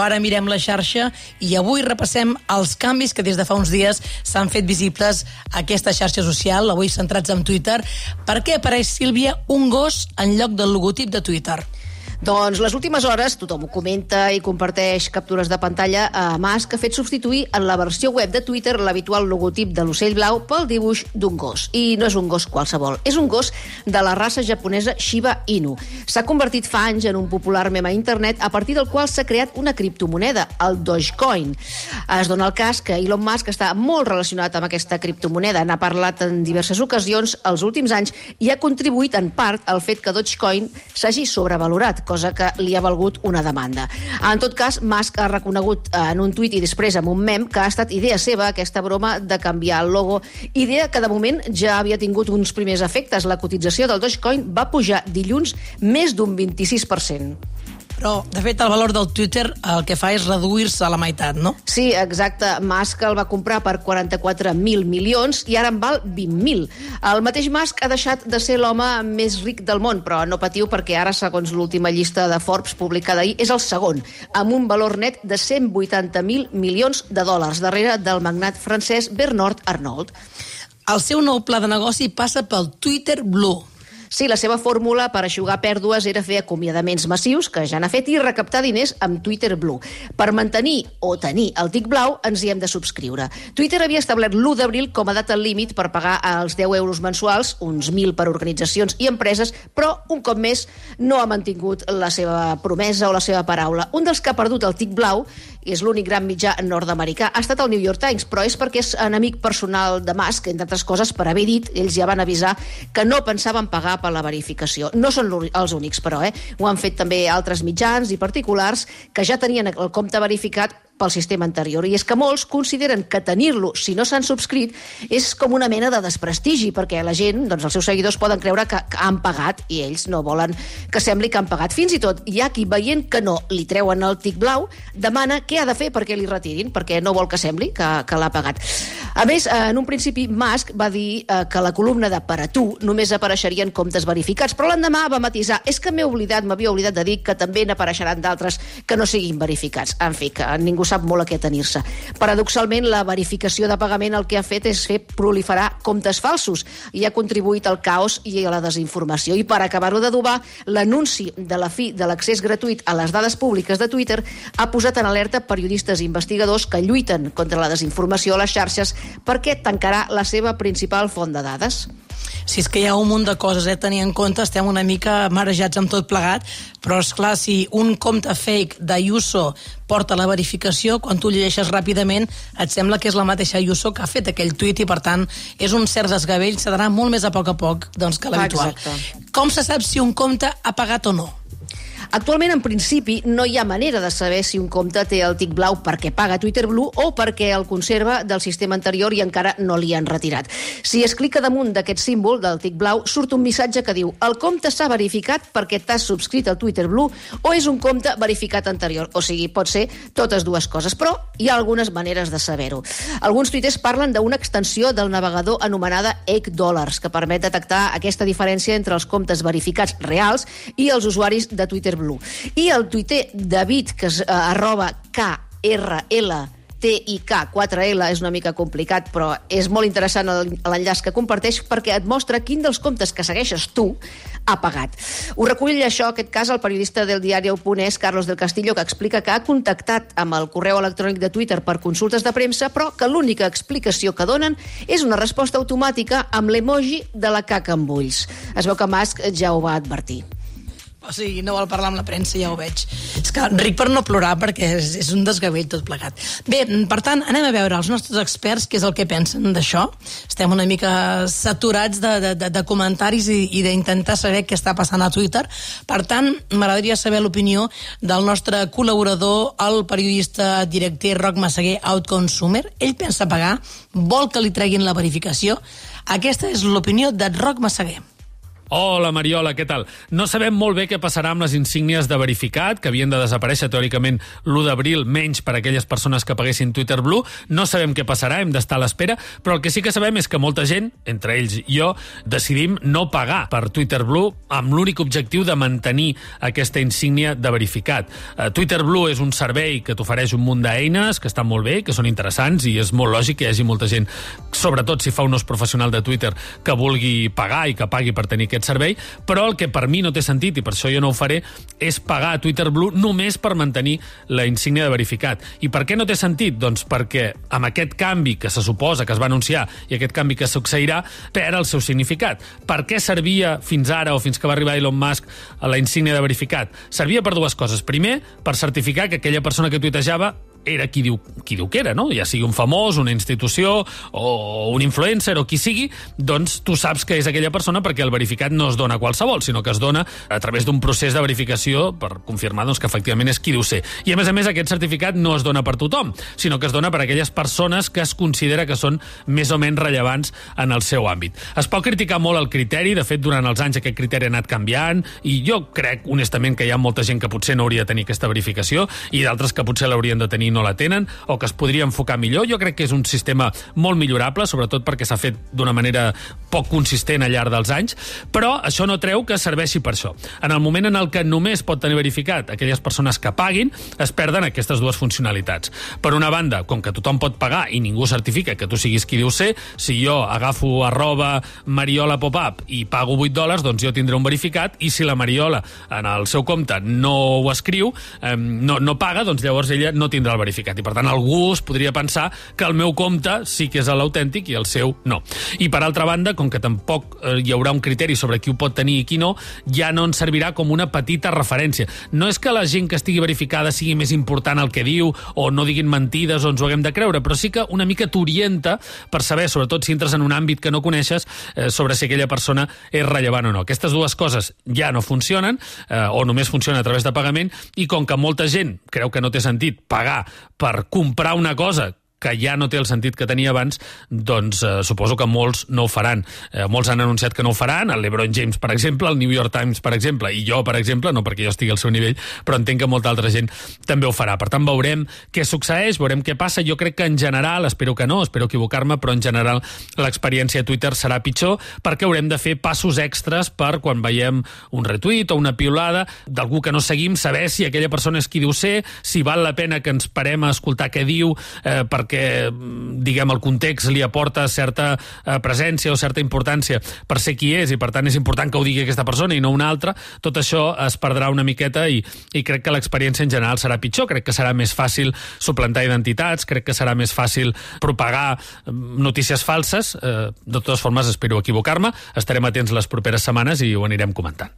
Ara mirem la xarxa i avui repassem els canvis que des de fa uns dies s'han fet visibles a aquesta xarxa social, avui centrats en Twitter. Per què apareix, Sílvia, un gos en lloc del logotip de Twitter? Doncs les últimes hores tothom ho comenta i comparteix captures de pantalla a Musk ha fet substituir en la versió web de Twitter l'habitual logotip de l'ocell blau pel dibuix d'un gos. I no és un gos qualsevol, és un gos de la raça japonesa Shiba Inu. S'ha convertit fa anys en un popular meme a internet a partir del qual s'ha creat una criptomoneda, el Dogecoin. Es dona el cas que Elon Musk està molt relacionat amb aquesta criptomoneda. N'ha parlat en diverses ocasions els últims anys i ha contribuït en part al fet que Dogecoin s'hagi sobrevalorat, cosa que li ha valgut una demanda. En tot cas, Musk ha reconegut en un tuit i després amb un mem que ha estat idea seva aquesta broma de canviar el logo, idea que de moment ja havia tingut uns primers efectes. La cotització del Dogecoin va pujar dilluns més d'un 26%. Però, de fet, el valor del Twitter el que fa és reduir-se a la meitat, no? Sí, exacte. Musk el va comprar per 44.000 milions i ara en val 20.000. El mateix Musk ha deixat de ser l'home més ric del món, però no patiu perquè ara, segons l'última llista de Forbes publicada ahir, és el segon, amb un valor net de 180.000 milions de dòlars, darrere del magnat francès Bernard Arnault. El seu nou pla de negoci passa pel Twitter Blue, Sí, la seva fórmula per aixugar pèrdues era fer acomiadaments massius, que ja n'ha fet, i recaptar diners amb Twitter Blue. Per mantenir o tenir el tic blau, ens hi hem de subscriure. Twitter havia establert l'1 d'abril com a data límit per pagar els 10 euros mensuals, uns 1.000 per organitzacions i empreses, però, un cop més, no ha mantingut la seva promesa o la seva paraula. Un dels que ha perdut el tic blau és l'únic gran mitjà nord-americà. Ha estat el New York Times, però és perquè és enemic personal de Musk, entre altres coses, per haver dit, ells ja van avisar, que no pensaven pagar per la verificació. No són els únics, però, eh? Ho han fet també altres mitjans i particulars que ja tenien el compte verificat pel sistema anterior. I és que molts consideren que tenir-lo, si no s'han subscrit, és com una mena de desprestigi, perquè la gent, doncs els seus seguidors poden creure que, que han pagat i ells no volen que sembli que han pagat. Fins i tot hi ha qui veient que no li treuen el tic blau, demana què ha de fer perquè li retirin, perquè no vol que sembli que, que l'ha pagat. A més, en un principi, Musk va dir eh, que la columna de per a tu només apareixerien comptes verificats, però l'endemà va matisar és que m'he oblidat, m'havia oblidat de dir que també n'apareixeran d'altres que no siguin verificats. En fi, que ningú sap molt a què tenir-se. Paradoxalment, la verificació de pagament el que ha fet és fer proliferar comptes falsos i ha contribuït al caos i a la desinformació. I per acabar-ho d'adobar, l'anunci de la fi de l'accés gratuït a les dades públiques de Twitter ha posat en alerta periodistes i investigadors que lluiten contra la desinformació a les xarxes perquè tancarà la seva principal font de dades si és que hi ha un munt de coses eh, a tenir en compte, estem una mica marejats amb tot plegat, però és clar si un compte fake d'Ayuso porta la verificació, quan tu llegeixes ràpidament et sembla que és la mateixa Ayuso que ha fet aquell tuit i per tant és un cert desgavell, s'ha molt més a poc a poc doncs, que l'habitual. Com se sap si un compte ha pagat o no? Actualment, en principi, no hi ha manera de saber si un compte té el tic blau perquè paga Twitter Blue o perquè el conserva del sistema anterior i encara no li han retirat. Si es clica damunt d'aquest símbol del tic blau, surt un missatge que diu el compte s'ha verificat perquè t'has subscrit al Twitter Blue o és un compte verificat anterior. O sigui, pot ser totes dues coses, però hi ha algunes maneres de saber-ho. Alguns tuiters parlen d'una extensió del navegador anomenada Egg Dollars, que permet detectar aquesta diferència entre els comptes verificats reals i els usuaris de Twitter Blue Blue. I el tuiter David, que és uh, arroba KRL TIK 4L és una mica complicat, però és molt interessant l'enllaç que comparteix perquè et mostra quin dels comptes que segueixes tu ha pagat. Ho recull això, aquest cas, el periodista del diari Oponès, Carlos del Castillo, que explica que ha contactat amb el correu electrònic de Twitter per consultes de premsa, però que l'única explicació que donen és una resposta automàtica amb l'emoji de la caca amb ulls. Es veu que Musk ja ho va advertir. O sigui, no vol parlar amb la premsa, ja ho veig. És que ric per no plorar, perquè és, és un desgavell tot plegat. Bé, per tant, anem a veure els nostres experts què és el que pensen d'això. Estem una mica saturats de, de, de, de comentaris i, i d'intentar saber què està passant a Twitter. Per tant, m'agradaria saber l'opinió del nostre col·laborador, el periodista director Roc Massaguer, Outconsumer. Ell pensa pagar, vol que li treguin la verificació. Aquesta és l'opinió de Roc Massaguer. Hola, Mariola, què tal? No sabem molt bé què passarà amb les insígnies de verificat, que havien de desaparèixer teòricament l'1 d'abril, menys per a aquelles persones que paguessin Twitter Blue. No sabem què passarà, hem d'estar a l'espera, però el que sí que sabem és que molta gent, entre ells jo, decidim no pagar per Twitter Blue amb l'únic objectiu de mantenir aquesta insígnia de verificat. Uh, Twitter Blue és un servei que t'ofereix un munt d'eines que estan molt bé, que són interessants i és molt lògic que hi hagi molta gent, sobretot si fa un ús professional de Twitter, que vulgui pagar i que pagui per tenir aquest aquest servei, però el que per mi no té sentit, i per això jo no ho faré, és pagar a Twitter Blue només per mantenir la insígnia de verificat. I per què no té sentit? Doncs perquè amb aquest canvi que se suposa que es va anunciar i aquest canvi que succeirà, perd el seu significat. Per què servia fins ara o fins que va arribar Elon Musk a la insígnia de verificat? Servia per dues coses. Primer, per certificar que aquella persona que tuitejava era qui diu, qui diu que era, no? Ja sigui un famós, una institució o un influencer o qui sigui, doncs tu saps que és aquella persona perquè el verificat no es dona a qualsevol, sinó que es dona a través d'un procés de verificació per confirmar doncs, que efectivament és qui diu ser. I a més a més aquest certificat no es dona per tothom, sinó que es dona per aquelles persones que es considera que són més o menys rellevants en el seu àmbit. Es pot criticar molt el criteri, de fet durant els anys aquest criteri ha anat canviant i jo crec honestament que hi ha molta gent que potser no hauria de tenir aquesta verificació i d'altres que potser l'haurien de tenir no la tenen o que es podria enfocar millor. Jo crec que és un sistema molt millorable, sobretot perquè s'ha fet d'una manera poc consistent al llarg dels anys, però això no treu que serveixi per això. En el moment en el que només pot tenir verificat aquelles persones que paguin, es perden aquestes dues funcionalitats. Per una banda, com que tothom pot pagar i ningú certifica que tu siguis qui diu ser, si jo agafo arroba Mariola Popup i pago 8 dòlars, doncs jo tindré un verificat i si la Mariola en el seu compte no ho escriu, eh, no, no paga, doncs llavors ella no tindrà el verificat. I per tant algú es podria pensar que el meu compte sí que és l'autèntic i el seu no. I per altra banda, com que tampoc eh, hi haurà un criteri sobre qui ho pot tenir i qui no, ja no ens servirà com una petita referència. No és que la gent que estigui verificada sigui més important el que diu o no diguin mentides o ens ho haguem de creure, però sí que una mica t'orienta per saber, sobretot si entres en un àmbit que no coneixes, eh, sobre si aquella persona és rellevant o no. Aquestes dues coses ja no funcionen eh, o només funcionen a través de pagament i com que molta gent creu que no té sentit pagar per comprar una cosa que ja no té el sentit que tenia abans, doncs eh, suposo que molts no ho faran. Eh, molts han anunciat que no ho faran, el LeBron James, per exemple, el New York Times, per exemple, i jo, per exemple, no perquè jo estigui al seu nivell, però entenc que molta altra gent també ho farà. Per tant, veurem què succeeix, veurem què passa. Jo crec que en general, espero que no, espero equivocar-me, però en general l'experiència a Twitter serà pitjor perquè haurem de fer passos extras per quan veiem un retuit o una piulada d'algú que no seguim, saber si aquella persona és qui diu ser, si val la pena que ens parem a escoltar què diu, eh, perquè perquè, diguem, el context li aporta certa eh, presència o certa importància per ser qui és i, per tant, és important que ho digui aquesta persona i no una altra, tot això es perdrà una miqueta i, i crec que l'experiència en general serà pitjor. Crec que serà més fàcil suplantar identitats, crec que serà més fàcil propagar mm, notícies falses. Eh, de totes formes, espero equivocar-me. Estarem atents les properes setmanes i ho anirem comentant.